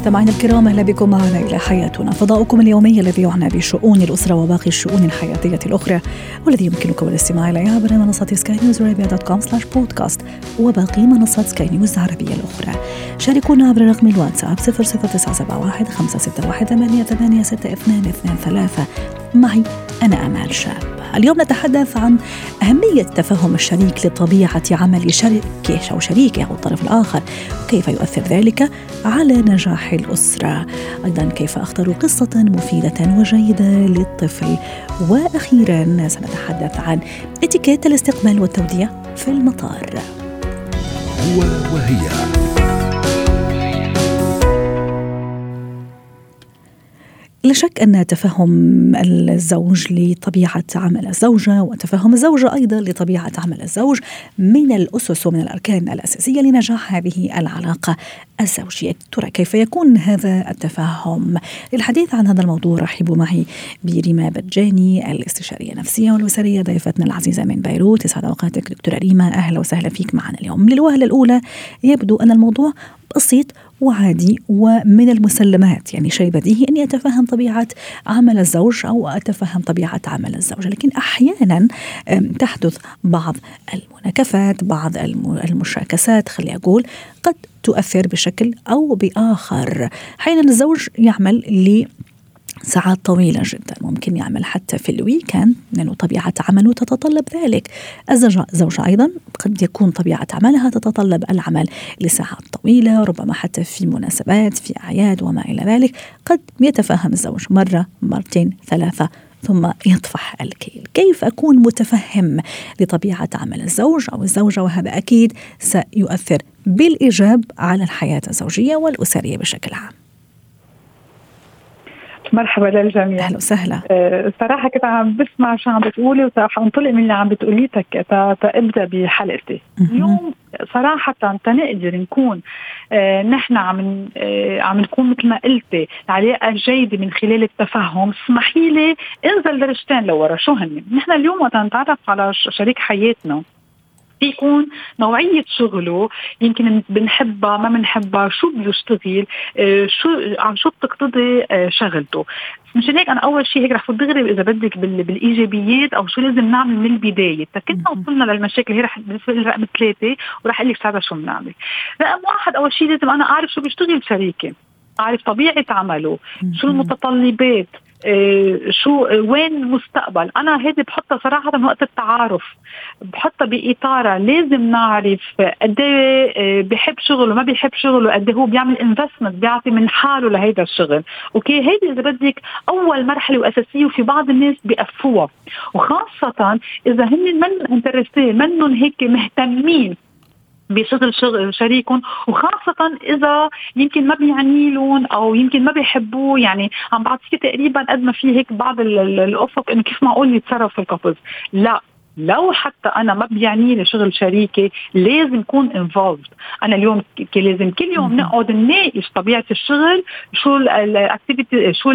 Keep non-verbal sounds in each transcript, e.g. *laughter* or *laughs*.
مستمعينا الكرام أهلا بكم معنا إلى حياتنا فضاؤكم اليومي الذي يعنى بشؤون الأسرة وباقي الشؤون الحياتية الأخرى والذي يمكنكم الاستماع اليه عبر منصه Sky News dot com slash podcast وباقي منصات Sky News العربية الأخرى. شاركونا عبر رقم الواتساب 00971 561 886223 معي أنا آمال شاب. اليوم نتحدث عن أهمية تفهم الشريك لطبيعة عمل شريكه أو شريكه أو الطرف الآخر. وكيف يؤثر ذلك على نجاح الأسرة؟ أيضا كيف أختار قصة مفيدة وجيدة للطفل؟ وأخيرا سنتحدث عن اتيكيت الاستقبال والتوديع في المطار. هو وهي لا شك أن تفهم الزوج لطبيعة عمل الزوجة وتفهم الزوجة أيضا لطبيعة عمل الزوج من الأسس ومن الأركان الأساسية لنجاح هذه العلاقة الزوجية. ترى كيف يكون هذا التفاهم؟ للحديث عن هذا الموضوع رحبوا معي بريما بجاني الاستشارية النفسية والأسرية ضيفتنا العزيزة من بيروت. يسعد أوقاتك دكتورة ريما. أهلا وسهلا فيك معنا اليوم. للوهلة الأولى يبدو أن الموضوع بسيط وعادي ومن المسلمات يعني شيء بديهي أني أتفهم طبيعة عمل الزوج أو أتفهم طبيعة عمل الزوجه لكن أحيانا تحدث بعض المناكفات بعض المشاكسات خلي أقول قد تؤثر بشكل أو بآخر. أحيانا الزوج يعمل ساعات طويلة جدا ممكن يعمل حتى في الويكند لأنه طبيعة عمله تتطلب ذلك. الزوجة أيضا قد يكون طبيعة عملها تتطلب العمل لساعات طويلة ربما حتى في مناسبات في أعياد وما إلى ذلك. قد يتفهم الزوج مرة مرتين ثلاثة ثم يطفح الكيل. كيف أكون متفهم لطبيعة عمل الزوج أو الزوجة؟ وهذا أكيد سيؤثر بالإيجاب على الحياة الزوجية والأسرية بشكل عام. مرحبا للجميع. أهلا وسهلا. أه صراحة كنت عم بسمع شو عم بتقولي وراح انطلق من اللي عم بتقوليه تابدا بحلقتي. اليوم صراحة تنقدر نكون آه نحن عم آه عم نكون مثل ما قلتي العلاقة الجيده من خلال التفهم. اسمحي لي انزل درجتين لورا شو هن نحن اليوم وقت نتعرف على شريك حياتنا. بيكون نوعية شغله يمكن بنحبها ما بنحبها شو بيشتغل آه شو عن شو بتقتضي آه شغلته. مشان هيك أنا أول شيء هيك رح دغري إذا بدك بالإيجابيات أو شو لازم نعمل من البداية. كنا وصلنا للمشاكل هي رح رقم ثلاثة ورح أقول لك ساعتها شو بنعمل. رقم واحد أول شيء لازم أنا أعرف شو بيشتغل شريكي اعرف طبيعة عمله شو المتطلبات إيه شو وين المستقبل؟ أنا هذه بحطها صراحة من وقت التعارف بحطها باطارها لازم نعرف قد إيه بحب شغله ما بيحب شغله قد هو بيعمل investment بيعطي من حاله لهيدا الشغل. okay هيدي إذا بدك أول مرحلة وأساسية وفي بعض الناس بيقفوها وخاصة إذا هن منن intéressés منهم هيك مهتمين بشغل شغل شريكهم وخاصة إذا يمكن ما بيعني لهم أو يمكن ما بيحبوه يعني عم بعطيك تقريبا قد ما في هيك بعض الأفق إنه كيف معقول يتصرف القفز. لا لو حتى أنا ما بيعني لي شغل شريكي لازم اكون involved أنا اليوم لازم كل يوم نقعد نناقش طبيعة الشغل شو ال activity شو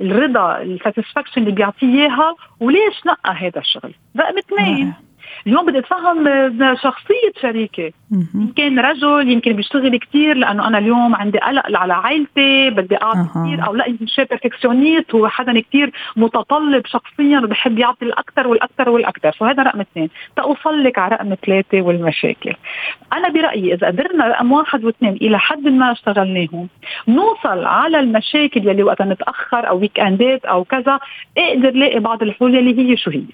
الرضا ال satisfaction اللي بيعطيه إياها وليش نقى هذا الشغل؟ رقم اثنين. اليوم بدي أتفهم شخصية شريكي يمكن رجل يمكن بيشتغل كثير لأنه أنا اليوم عندي قلق على عائلتي بدي أعطي أه. كثير أو لا يمكن شيء perfectionniste هو حدا كثير متطلب شخصيا وبحب يعطي الأكثر والأكثر والأكثر. فهذا رقم اثنين. تاوصل لك على رقم ثلاثة والمشاكل. أنا برأيي إذا قدرنا رقم واحد واثنين إلى حد ما اشتغلناهم نوصل على المشاكل يلي وقت نتأخر أو weekend ات أو كذا أقدر لاقي بعض الحلول يلي هي شو هي؟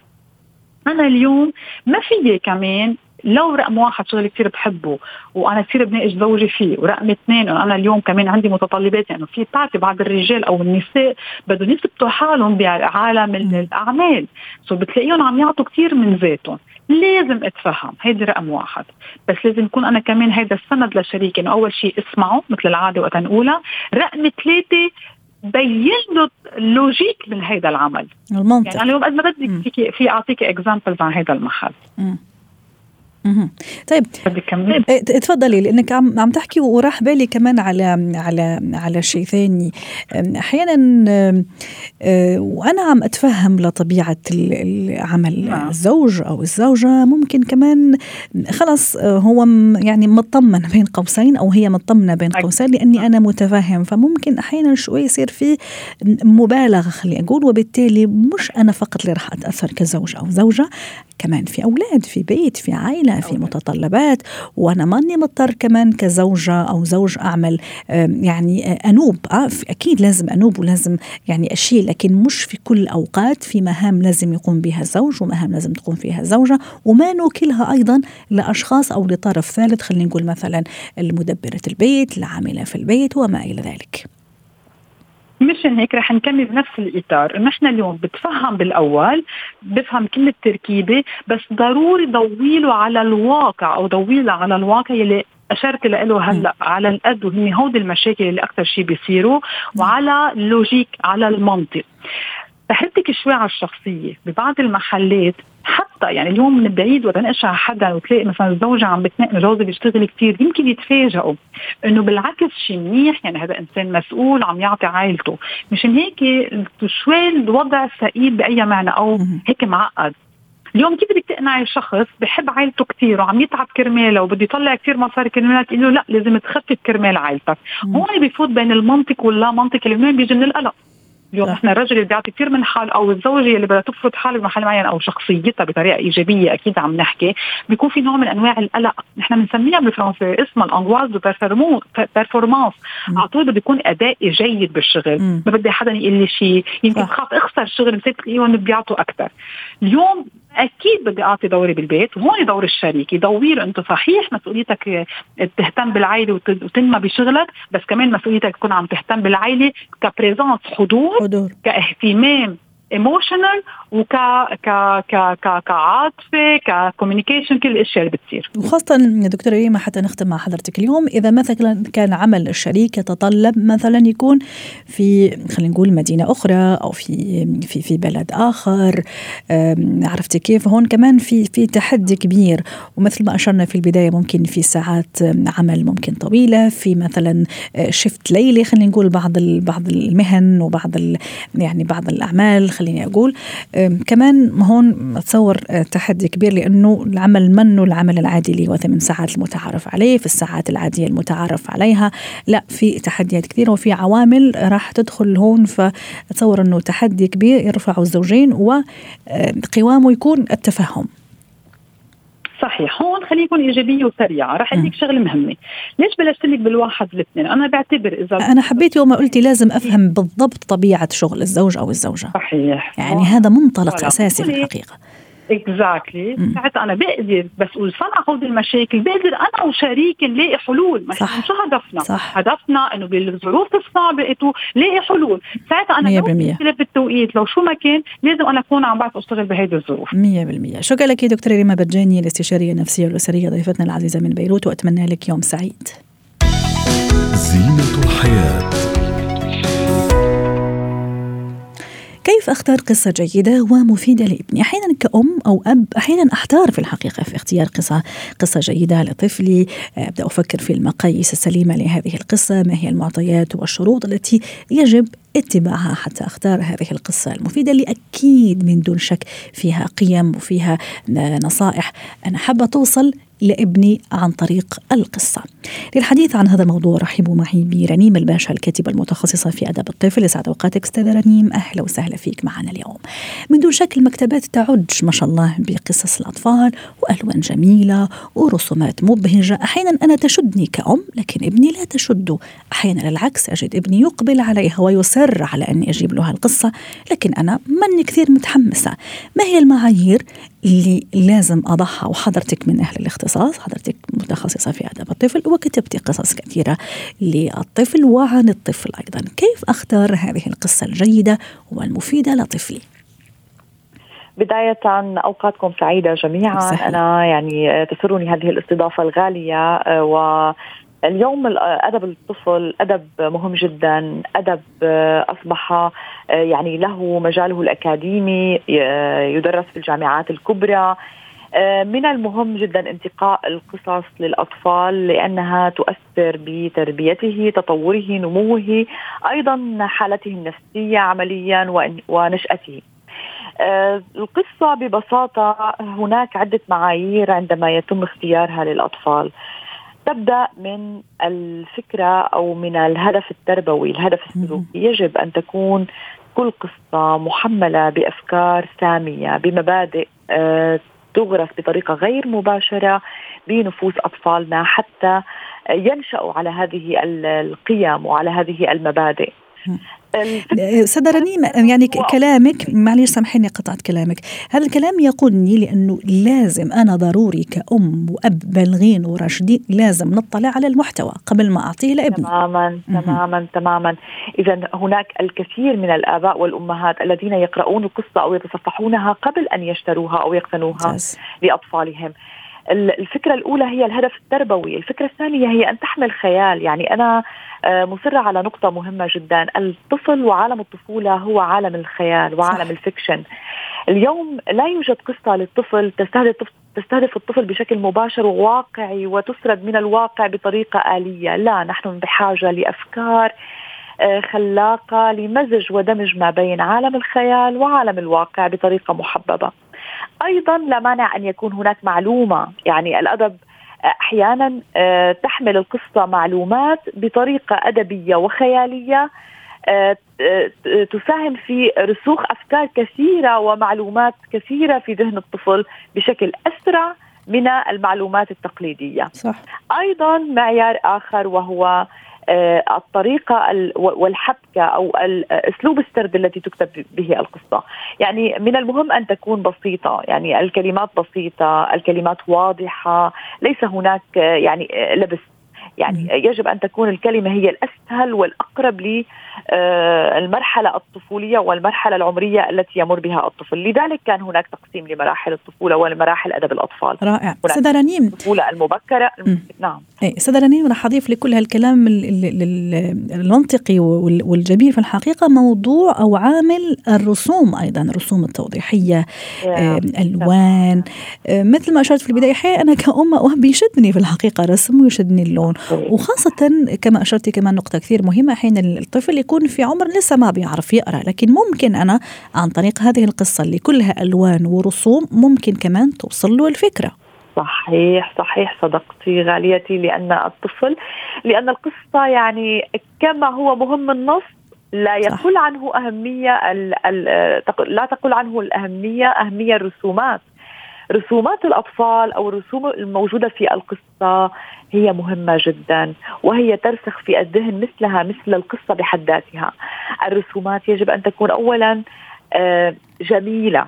أنا اليوم ما في كمان. لو رقم واحد شغل كثير بحبه وأنا كثير بناقش زوجي فيه ورقم اثنين أنا اليوم كمان عندي متطلبات يعني في بتعرفي بعض الرجال أو النساء بدهم يثبتوا حالهم بعالم الأعمال. سو بتلاقيهم عم يعطوا كثير من ذاتهم. لازم أتفهم. هيدي رقم واحد. بس لازم يكون أنا كمان هيدا السند لشريكي إنه أول شيء اسمعه مثل العادة وقت نقولها رقم ثلاثة بين له ال logic من هذا العمل. المنطق. يعني اليوم قد ما بدك في اعطيك examples عن هذا المحل م. طيب. إيه، تفضلي لأنك عم عم تحكي وراح بالي كمان على على على شيء ثاني. أحيانا آه، وأنا عم أتفهم لطبيعة العمل. نعم. الزوج أو الزوجة ممكن كمان خلص آه، هو يعني مطمن بين قوسين أو هي مطمنة بين قوسين لأني أنا متفهم. فممكن أحيانا شوي يصير في مبالغة خلي أقول. وبالتالي مش أنا فقط اللي راح أتأثر كزوج أو زوجة كمان في أولاد في بيت في عائلة. في متطلبات وأنا ماني مضطر كمان كزوجة أو زوج أعمل يعني آه، أنوب. آه أكيد لازم أنوب ولازم يعني أشيل لكن مش في كل الاوقات في مهام لازم يقوم بها الزوج ومهام لازم تقوم فيها الزوجة وما نوكلها أيضا لأشخاص أو لطرف ثالث خلينا نقول مثلا المدبرة البيت العاملة في البيت وما إلى ذلك. مشان هيك رح نكمل بنفس الإطار. انه إحنا اليوم بتفهم بالأول بفهم كل التركيبه بس ضروري ضويله على الواقع أو ضويله على الواقع يلي أشرت له هلأ. على القد وهن هودي المشاكل اللي أكثر شيء بيصيروا وعلى اللوجيك على المنطق. تحدك شوي على الشخصية. ببعض المحلات حتى يعني اليوم من بعيد وتناقش على حدا وتلاقي مثلا الزوجه عم بتنقل جوزي بيشتغل كثير يمكن يتفاجئوا إنه بالعكس شيء منيح يعني هذا إنسان مسؤول عم يعطي عائلته. مشان هيك شوي الوضع ثقيل بأي معنى أو هيك معقد. اليوم كيف بدك تقنعي شخص بحب عائلته كثير وعم يتعب كرمالها وبده يطلع كثير مصاري كرمالها تقول له لا لازم تخفف كرمال عائلتك. هون بفوت بين المنطق واللا منطق اللي بيجي من القلق. اليوم إحنا الرجل اللي بيعطي كثير من حال أو الزوجة اللي بدها تفرض حالها بمحل معين أو شخصيتها بطريقة إيجابية أكيد عم نحكي بيكون في نوع من أنواع القلق. نحن بنسميها بالفرنسي اسمها ال angoisse de performance على طول بده يكون ادائي جيد بالشغل. ما بدي حدا يقول لي شيء يمكن بخاف أخسر شغل بصير تلاقيهم بيعطوا أكثر اليوم أكيد بدي أعطي دوري بالبيت. وهون دور الشريك. يدور أنت صحيح مسؤوليتك تهتم بالعائله وتنمى بشغلك بس كمان مسؤوليتك تكون عم تهتم بالعائله ك présence حضور, كاهتمام. emotional وك ك ك ك كعاطفه ك communication كل الأشياء اللي بتصير. وخاصة دكتورة ريما حتى نختم مع حضرتك اليوم إذا مثلا كان عمل الشريك يتطلب مثلا يكون في خلينا نقول مدينة أخرى أو في في في بلد آخر عرفتي كيف؟ هون كمان في في تحدي كبير. ومثل ما أشرنا في البداية ممكن في ساعات عمل ممكن طويلة في مثلا شفت ليلي خلينا نقول بعض بعض المهن وبعض يعني بعض الأعمال خليني أقول. كمان هون أتصور آه، تحدي كبير لأنه العمل منه العمل العادي اللي هو ثمان ساعات المتعارف عليه في الساعات العادية المتعارف عليها. لا في تحديات كثيرة وفي عوامل راح تدخل هون فأتصور أنه تحدي كبير يرفعه الزوجين وقوامه يكون التفهم. صحيح هون خلينا نكون إيجابية وسريعة. رح أديك شغلة مهمة. ليش بلشت لك بالواحد والاثنين أنا بعتبر إذا أنا حبيت يوم ما قلتي لازم أفهم بالضبط طبيعة شغل الزوج أو الزوجة. صحيح. يعني هذا منطلق أساسي في الحقيقة. اكزاكتلي ساعتها أنا بقدر بس صنع هودي المشاكل بقدر أنا وشريكي نلاقي حلول. مش صح. شو هدفنا. صح. هدفنا إنه بالظروف الصعبة انه لاقي حلول. ساعتها أنا لو مشكله بالتوقيت لو شو ما كان لازم أنا أكون عم بعرف أشتغل بهيدي الظروف. 100% شكرا لك دكتورة ريما بجاني الاستشارية النفسية والأسرية ضيفتنا العزيزة من بيروت وأتمنى لك يوم سعيد. زينة الحياة. كيف أختار قصة جيدة ومفيدة لابني؟ أحيانا كأم أو أب أحيانا أحتار في الحقيقة في اختيار قصة قصة جيدة لطفلي. أبدأ أفكر في المقاييس السليمة لهذه القصة ما هي المعطيات والشروط التي يجب اتباعها حتى أختار هذه القصة المفيدة اللي أكيد من دون شك فيها قيم وفيها نصائح. أنا حابة توصل لابني عن طريق القصة. للحديث عن هذا الموضوع رحبوا معي برنيم الباشا الكاتبة المتخصصة في أدب الطفل. يسعد أوقاتك أستاذة رنيم. أهلا وسهلا فيك معنا اليوم. من دون شك المكتبات تعج ما شاء الله بقصص الأطفال وألوان جميلة ورسومات مبهجة أحيانا أنا تشدني كأم لكن ابني لا تشده أحيانا العكس أجد ابني يقبل عليها ويصر على أني أجيب له هالقصة لكن أنا ماني كثير متحمسة. ما هي المعايير اللي لازم أضعها وحضرتك من أهل الاختصاص؟ حضرتك متخصصة في أدب الطفل وكتبتي قصص كثيرة للطفل وعن الطفل أيضا. كيف أختار هذه القصة الجيدة والمفيدة لطفلي؟ بداية أوقاتكم سعيدة جميعا. أنا يعني تسرني هذه الاستضافة الغالية آه، و اليوم أدب الطفل أدب مهم جدا. أدب آه، أصبح آه، يعني له مجاله الأكاديمي يدرس في الجامعات الكبرى. آه، من المهم جدا انتقاء القصص للأطفال لأنها تؤثر بتربيته، تطوره، نموه، أيضا حالته النفسية عمليا ونشأته. آه، القصة ببساطة هناك عدة معايير عندما يتم اختيارها للأطفال. تبدأ من الفكرة أو من الهدف التربوي الهدف السلوكي. يجب أن تكون كل قصة محملة بأفكار سامية بمبادئ آه، تغرس بطريقة غير مباشرة بنفوس أطفالنا حتى ينشأوا على هذه القيم وعلى هذه المبادئ. رنيم يعني كلامك معلش سامحيني قطعت كلامك. هذا الكلام يقودني لأنه لازم أنا ضروري كأم وأب بالغين وراشدين لازم نطلع على المحتوى قبل ما أعطيه لابني. تماما تماما تماما. إذا هناك الكثير من الآباء والأمهات الذين يقرؤون القصة أو يتصفحونها قبل أن يشتروها أو يقتنوها لأطفالهم. الفكرة الأولى هي الهدف التربوي الفكرة الثانية هي أن تحمل خيال. يعني أنا آه، مصرة على نقطة مهمة جدا. الطفل وعالم الطفولة هو عالم الخيال وعالم صح. الفيكشن. اليوم لا يوجد قصة للطفل تستهدف تستهدف الطفل بشكل مباشر وواقعي وتسرد من الواقع بطريقة آلية. لا نحن بحاجة لأفكار آه، خلاقة لمزج ودمج ما بين عالم الخيال وعالم الواقع بطريقة محببة. أيضا لا مانع أن يكون هناك معلومة يعني الأدب أحيانا آه، تحمل القصة معلومات بطريقة أدبية وخيالية آه، تساهم في رسوخ أفكار كثيرة ومعلومات كثيرة في ذهن الطفل بشكل أسرع من المعلومات التقليدية. صح. أيضا معيار آخر وهو آه، الطريقة والحبكة أو أسلوب السرد التي تكتب به القصة. يعني من المهم أن تكون بسيطة. يعني الكلمات بسيطة الكلمات واضحة. ليس هناك يعني لبس يعني يجب أن تكون الكلمة هي الأسهل والأقرب للمرحلة الطفولية والمرحلة العمرية التي يمر بها الطفل، لذلك كان هناك تقسيم لمراحل الطفولة ولمراحل أدب الأطفال. رائع، استاذه رنيم. الطفولة المبكرة. م. نعم. اي استاذه رنيم راح أضيف لكل هالكلام المنطقي والجميل في الحقيقة موضوع أو عامل الرسوم أيضا الرسوم التوضيحية الوان مثل ما أشرت في البداية حقيقة أنا كأم وهب يشدني في الحقيقة رسم ويشدني اللون. وخاصة كما أشرتي كمان نقطة كثير مهمة حين الطفل يكون في عمر لسه ما بيعرف يقرأ لكن ممكن أنا عن طريق هذه القصة اللي كلها ألوان ورسوم ممكن كمان توصل له الفكرة. صحيح صحيح صدقتي غاليتي لأن الطفل لأن القصة يعني كما هو مهم النص لا يقل عنه أهمية لا تقل عنه الأهمية أهمية الرسومات. رسومات الأطفال أو الرسوم الموجودة في القصة هي مهمة جدا وهي ترسخ في الذهن مثلها مثل القصة بحد ذاتها. الرسومات يجب أن تكون أولا آه، جميلة.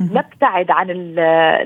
نبتعد عن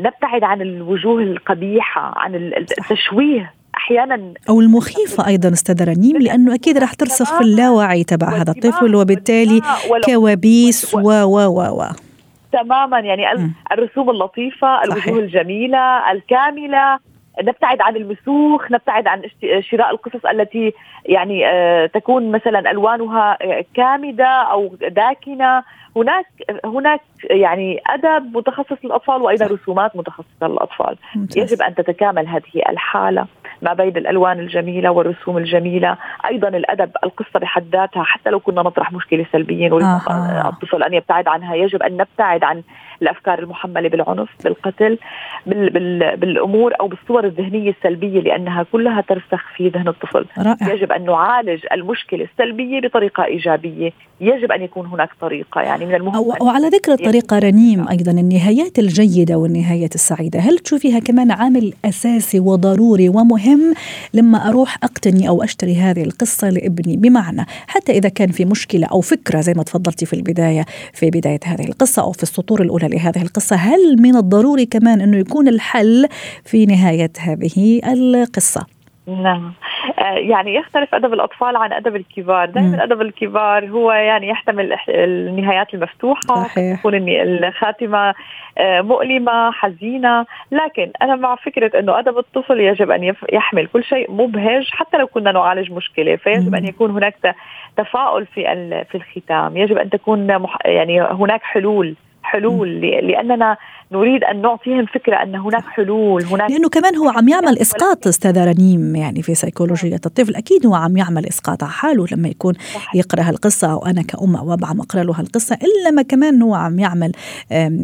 نبتعد عن الوجوه القبيحة عن التشويه أحيانا. أو المخيفة أيضا أستاذ رنيم لأنه أكيد راح ترسخ في اللاوعي تبع هذا الطفل وبالتالي كوابيس و و و و. تماما. يعني الرسوم اللطيفة الوجوه الجميلة الكاملة. نبتعد عن المسوخ نبتعد عن شراء القصص التي يعني آه، تكون مثلا ألوانها آه، كامدة أو داكنة. هناك هناك يعني أدب متخصص للأطفال وأيضا رسومات متخصصة للأطفال. يجب أن تتكامل هذه الحالة. ما بين الألوان الجميلة والرسوم الجميلة أيضا الأدب القصة بحد ذاتها حتى لو كنا نطرح مشكلة سلبية نريد آه. الطفل أن يبتعد عنها يجب أن نبتعد عن الافكار المحملة بالعنف بالقتل بال بال بالأمور أو بالصور الذهنية السلبية لأنها كلها ترسخ في ذهن الطفل. رائع. يجب أن نعالج المشكلة السلبية بطريقة إيجابية. يجب أن يكون هناك طريقة يعني من المهم وعلى ذكر الطريقة رنيم أيضا النهايات الجيدة والنهايات السعيدة. هل تشوفيها كمان عامل أساسي وضروري ومهم؟ لما أروح أقتني أو أشتري هذه القصة لابني بمعنى حتى إذا كان في مشكلة أو فكرة زي ما تفضلتي في البداية في بداية هذه القصة أو في السطور الأولى لهذه القصة. هل من الضروري كمان أنه يكون الحل في نهاية هذه القصة؟ نعم. آه، يعني يختلف أدب الأطفال عن أدب الكبار. دائما ادب الكبار هو يعني يحتمل النهايات المفتوحة صحيح. تكون الخاتمة آه، مؤلمة حزينة. لكن أنا مع فكرة إنه أدب الطفل يجب أن يحمل كل شيء مبهج حتى لو كنا نعالج مشكلة. فيجب مم. ان يكون هناك تفاؤل في في الختام. يجب أن تكون يعني هناك حلول. حلول لأننا نريد أن نعطيهم فكرة أن هناك حلول هناك لأنه كمان هو عم يعمل إسقاط أستاذة رنيم يعني في سيكولوجيه الطفل أكيد هو عم يعمل إسقاط على حاله لما يكون يقرأ هالقصة أو أنا كأم أو اب عم اقرا له هالقصة إلا ما كمان هو عم يعمل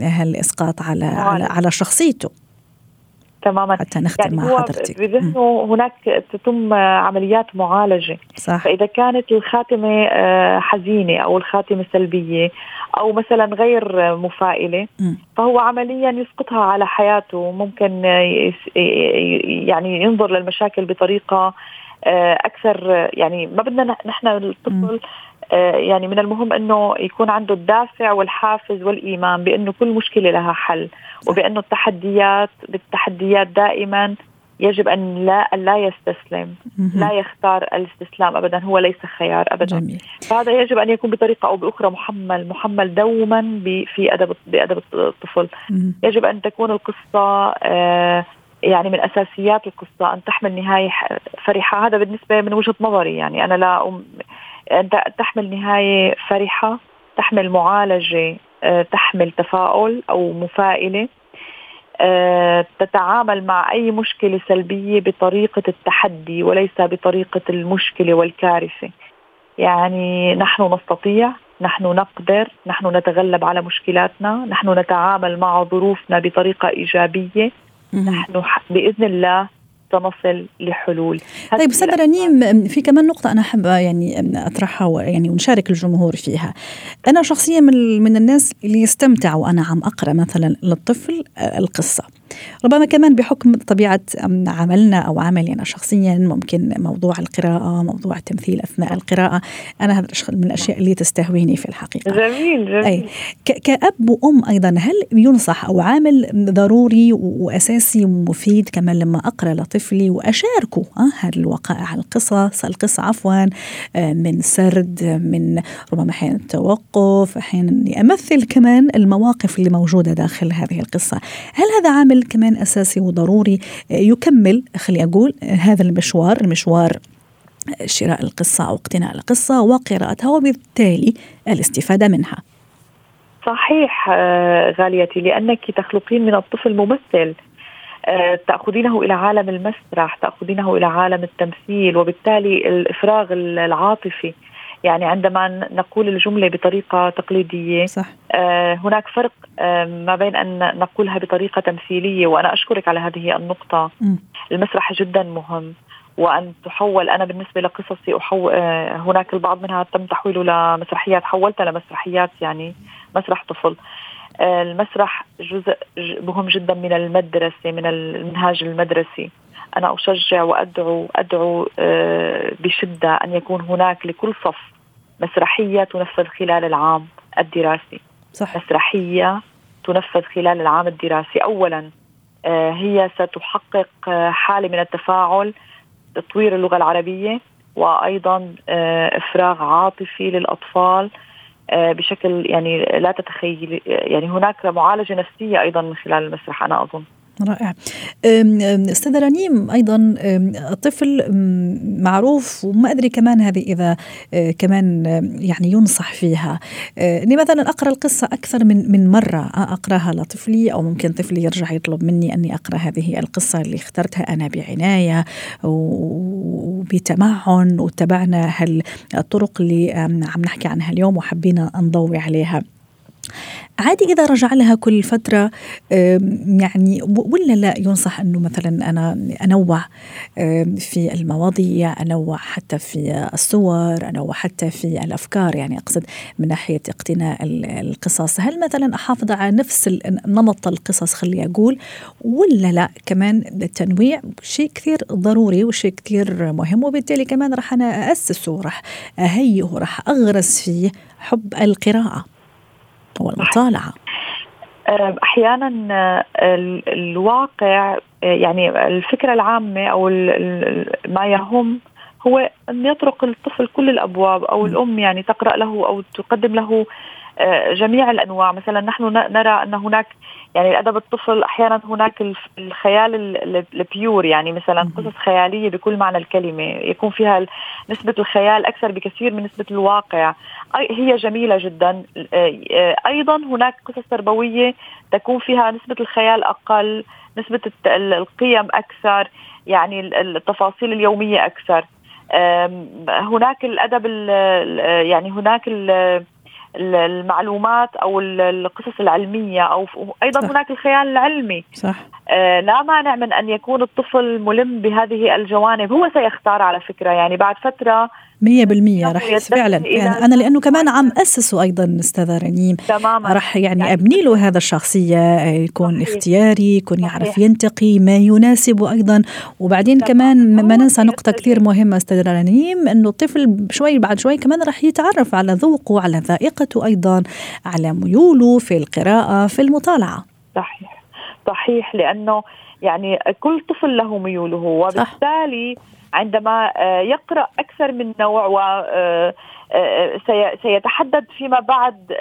هالإسقاط على على, على شخصيته. تماما. حتى نختم يعني مع حضرتك. بذهنه هناك تتم عمليات معالجة. صح. فإذا كانت الخاتمة آه، حزينة أو الخاتمة سلبية أو مثلا غير مفائلة م. فهو عمليا يسقطها على حياته. ممكن يعني ينظر للمشاكل بطريقة آه، أكثر يعني ما بدنا نحن الطفل آه، يعني من المهم إنه يكون عنده الدافع والحافز والإيمان بإنه كل مشكلة لها حل وبإنه التحديات بالتحديات دائما يجب أن لا أن لا يستسلم لا يختار الاستسلام ابدا هو ليس خيار ابدا. جميل. فهذا يجب أن يكون بطريقة أو بأخرى محمل محمل دوما في ادب بادب الطفل. يجب أن تكون القصة آه يعني من أساسيات القصة أن تحمل نهاية فرحة. هذا بالنسبة من وجهة نظري يعني أنا لا تحمل نهاية فرحة تحمل معالجة آه، تحمل تفاؤل أو مفائلة. آه، تتعامل مع أي مشكلة سلبية بطريقة التحدي وليس بطريقة المشكلة والكارثة. يعني نحن نستطيع نحن نقدر نحن نتغلب على مشكلاتنا نحن نتعامل مع ظروفنا بطريقة إيجابية. نحن بإذن الله سنصل لحلول. طيب أستاذ رنيم في كمان نقطة أنا حابة يعني أطرحها يعني ونشارك الجمهور فيها. أنا شخصيا من من الناس اللي يستمتع وأنا عم أقرأ مثلا للطفل القصة. ربما كمان بحكم طبيعة عملنا أو عملي أنا شخصيا ممكن موضوع القراءة موضوع التمثيل أثناء القراءة أنا هذا من الأشياء اللي تستهويني في الحقيقة. جميل جميل. أي كأب وأم أيضا هل ينصح أو عامل ضروري وأساسي ومفيد كمان لما أقرأ لطفلي وأشاركه هذه الوقائع القصص القصة عفوا آه، من سرد من ربما أحيانا توقف أحيانا أمثل كمان المواقف اللي موجودة داخل هذه القصة. هل هذا عامل عامل كمان أساسي وضروري. يكمل خلي أقول هذا المشوار المشوار شراء القصة أو اقتناء القصة وقراءتها وبالتالي الاستفادة منها. صحيح آه، غاليتي لأنك تخلقين من الطفل ممثل. آه، تأخذينه إلى عالم المسرح تأخذينه إلى عالم التمثيل وبالتالي الإفراغ العاطفي. يعني عندما نقول الجملة بطريقة تقليدية صح. آه هناك فرق آه ما بين أن نقولها بطريقة تمثيلية وأنا أشكرك على هذه النقطة م. المسرح جدا مهم وأن تحول أنا بالنسبة لقصصي أحو... آه هناك البعض منها تم تحويله لمسرحيات حولتها لمسرحيات يعني مسرح طفل آه المسرح جزء مهم جدا من المدرسة من المنهاج المدرسي أنا أشجع وأدعو أدعو آه، بشدة أن يكون هناك لكل صف مسرحية تنفذ خلال العام الدراسي. صح. مسرحية تنفذ خلال العام الدراسي. أولا آه، هي ستحقق آه، حالة من التفاعل تطوير اللغة العربية وأيضا إفراغ عاطفي للأطفال بشكل يعني لا تتخيل يعني هناك معالجة نفسية أيضا من خلال المسرح أنا أظن. رائع. أستاذة رنيم أيضا الطفل معروف وما أدري كمان هذه إذا أه، كمان يعني ينصح فيها. أه، اني مثلا أقرأ القصة أكثر من من مرة؟ أقرأها لطفلي أو ممكن طفلي يرجع يطلب مني أني أقرأ هذه القصة اللي اخترتها أنا بعناية وبتمعن واتبعنا هالطرق اللي عم نحكي عنها اليوم وحبينا نضوي عليها. عادي إذا رجع لها كل فترة يعني ولا لا ينصح أنه مثلا أنا أنوع في المواضيع أنوع حتى في الصور أنوع حتى في الأفكار يعني أقصد من ناحية اقتناء القصص. هل مثلا أحافظ على نفس نمط القصص خلي أقول ولا لا؟ كمان التنويع شيء كثير ضروري وشيء كثير مهم وبالتالي كمان راح أنا أسسه راح أهيئه راح أغرس فيه حب والمطالعة أحيانا الواقع يعني الفكرة العامة أو ما يهم هو أن يطرق الطفل كل الأبواب أو الأم يعني تقرأ له أو تقدم له جميع الأنواع. مثلا نحن نرى أن هناك يعني ادب الطفل أحيانا هناك الخيال البيور يعني مثلا قصص خيالية بكل معنى الكلمة. يكون فيها نسبة الخيال أكثر بكثير من نسبة الواقع. هي جميلة جدا. أيضا هناك قصص تربوية تكون فيها نسبة الخيال أقل نسبة القيم أكثر يعني التفاصيل اليومية أكثر. هناك الأدب يعني هناك المعلومات أو القصص العلمية أو أيضا صح. هناك الخيال العلمي. صح. آه لا مانع من أن يكون الطفل ملم بهذه الجوانب. هو سيختار على فكرة يعني بعد فترة مية بالمية رح فعلا, فعلا. أنا لأنه كمان عم أسسه أيضا أستاذة رنيم. تماما. رح يعني, يعني أبني له هذا الشخصية يكون صحيح. اختياري يكون يعرف ينتقي ما يناسبه أيضا. وبعدين تمام. كمان ما ننسى نقطة كثير مهمة أستاذة رنيم أنه الطفل شوي بعد شوي كمان رح يتعرف على ذوقه على ذائقته أيضا على ميوله في القراءة في المطالعة. صحيح. صحيح لأنه يعني كل طفل له ميوله وبالتالي. عندما آه، يقرأ أكثر من نوع و آه، آه، سيتحدد فيما بعد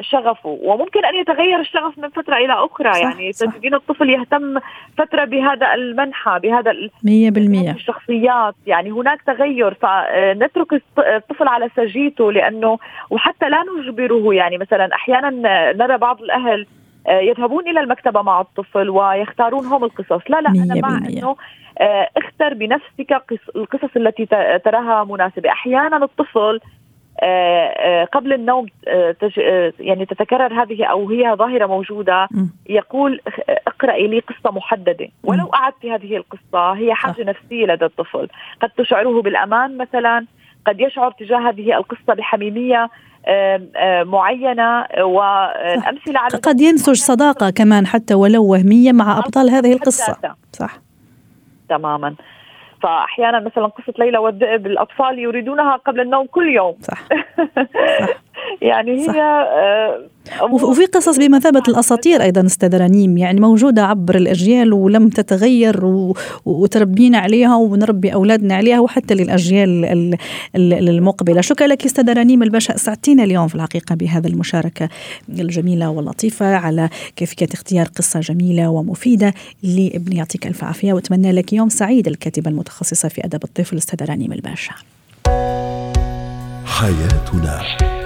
شغفه. وممكن أن يتغير الشغف من فترة إلى أخرى. صح يعني تجدين الطفل يهتم فترة بهذا المنحى بهذا 100% الشخصيات. يعني هناك تغير فنترك الطفل على سجيته لأنه وحتى لا نجبره. يعني مثلا أحيانا نرى بعض الأهل يذهبون إلى المكتبة مع الطفل ويختارون هم القصص. لا لا أنا مع إنه آه، اختر بنفسك القصص التي تراها مناسبة. أحيانا الطفل آه، آه، قبل النوم يعني تتكرر هذه أو هي ظاهرة موجودة يقول اقرأي لي قصة محددة. ولو أعدت هذه القصة هي حاجة نفسية لدى الطفل. قد تشعره بالأمان مثلا قد يشعر تجاه هذه القصة بحميمية معينة والامثله على قد ينسج صداقة كمان حتى ولو وهمية مع أبطال هذه القصة. صح. تماما. فاحيانا مثلا قصة ليلى والذئب الاطفال يريدونها قبل النوم كل يوم. صح, *laughs* صح. يعني هي صح. آه وفي قصص بمثابة الأساطير أيضا أستاذ رنيم يعني موجودة عبر الأجيال ولم تتغير وتربينا عليها ونربي أولادنا عليها وحتى للأجيال المقبلة. شكرا لك أستاذ رنيم الباشا سعدتينا اليوم في الحقيقة بهذا المشاركة الجميلة واللطيفة على كيفية اختيار قصة جميلة ومفيدة لابن يعطيك ألف عافية وأتمنى لك يوم سعيد الكاتبة المتخصصة في أدب الطفل أستاذ رنيم الباشا. حياتنا.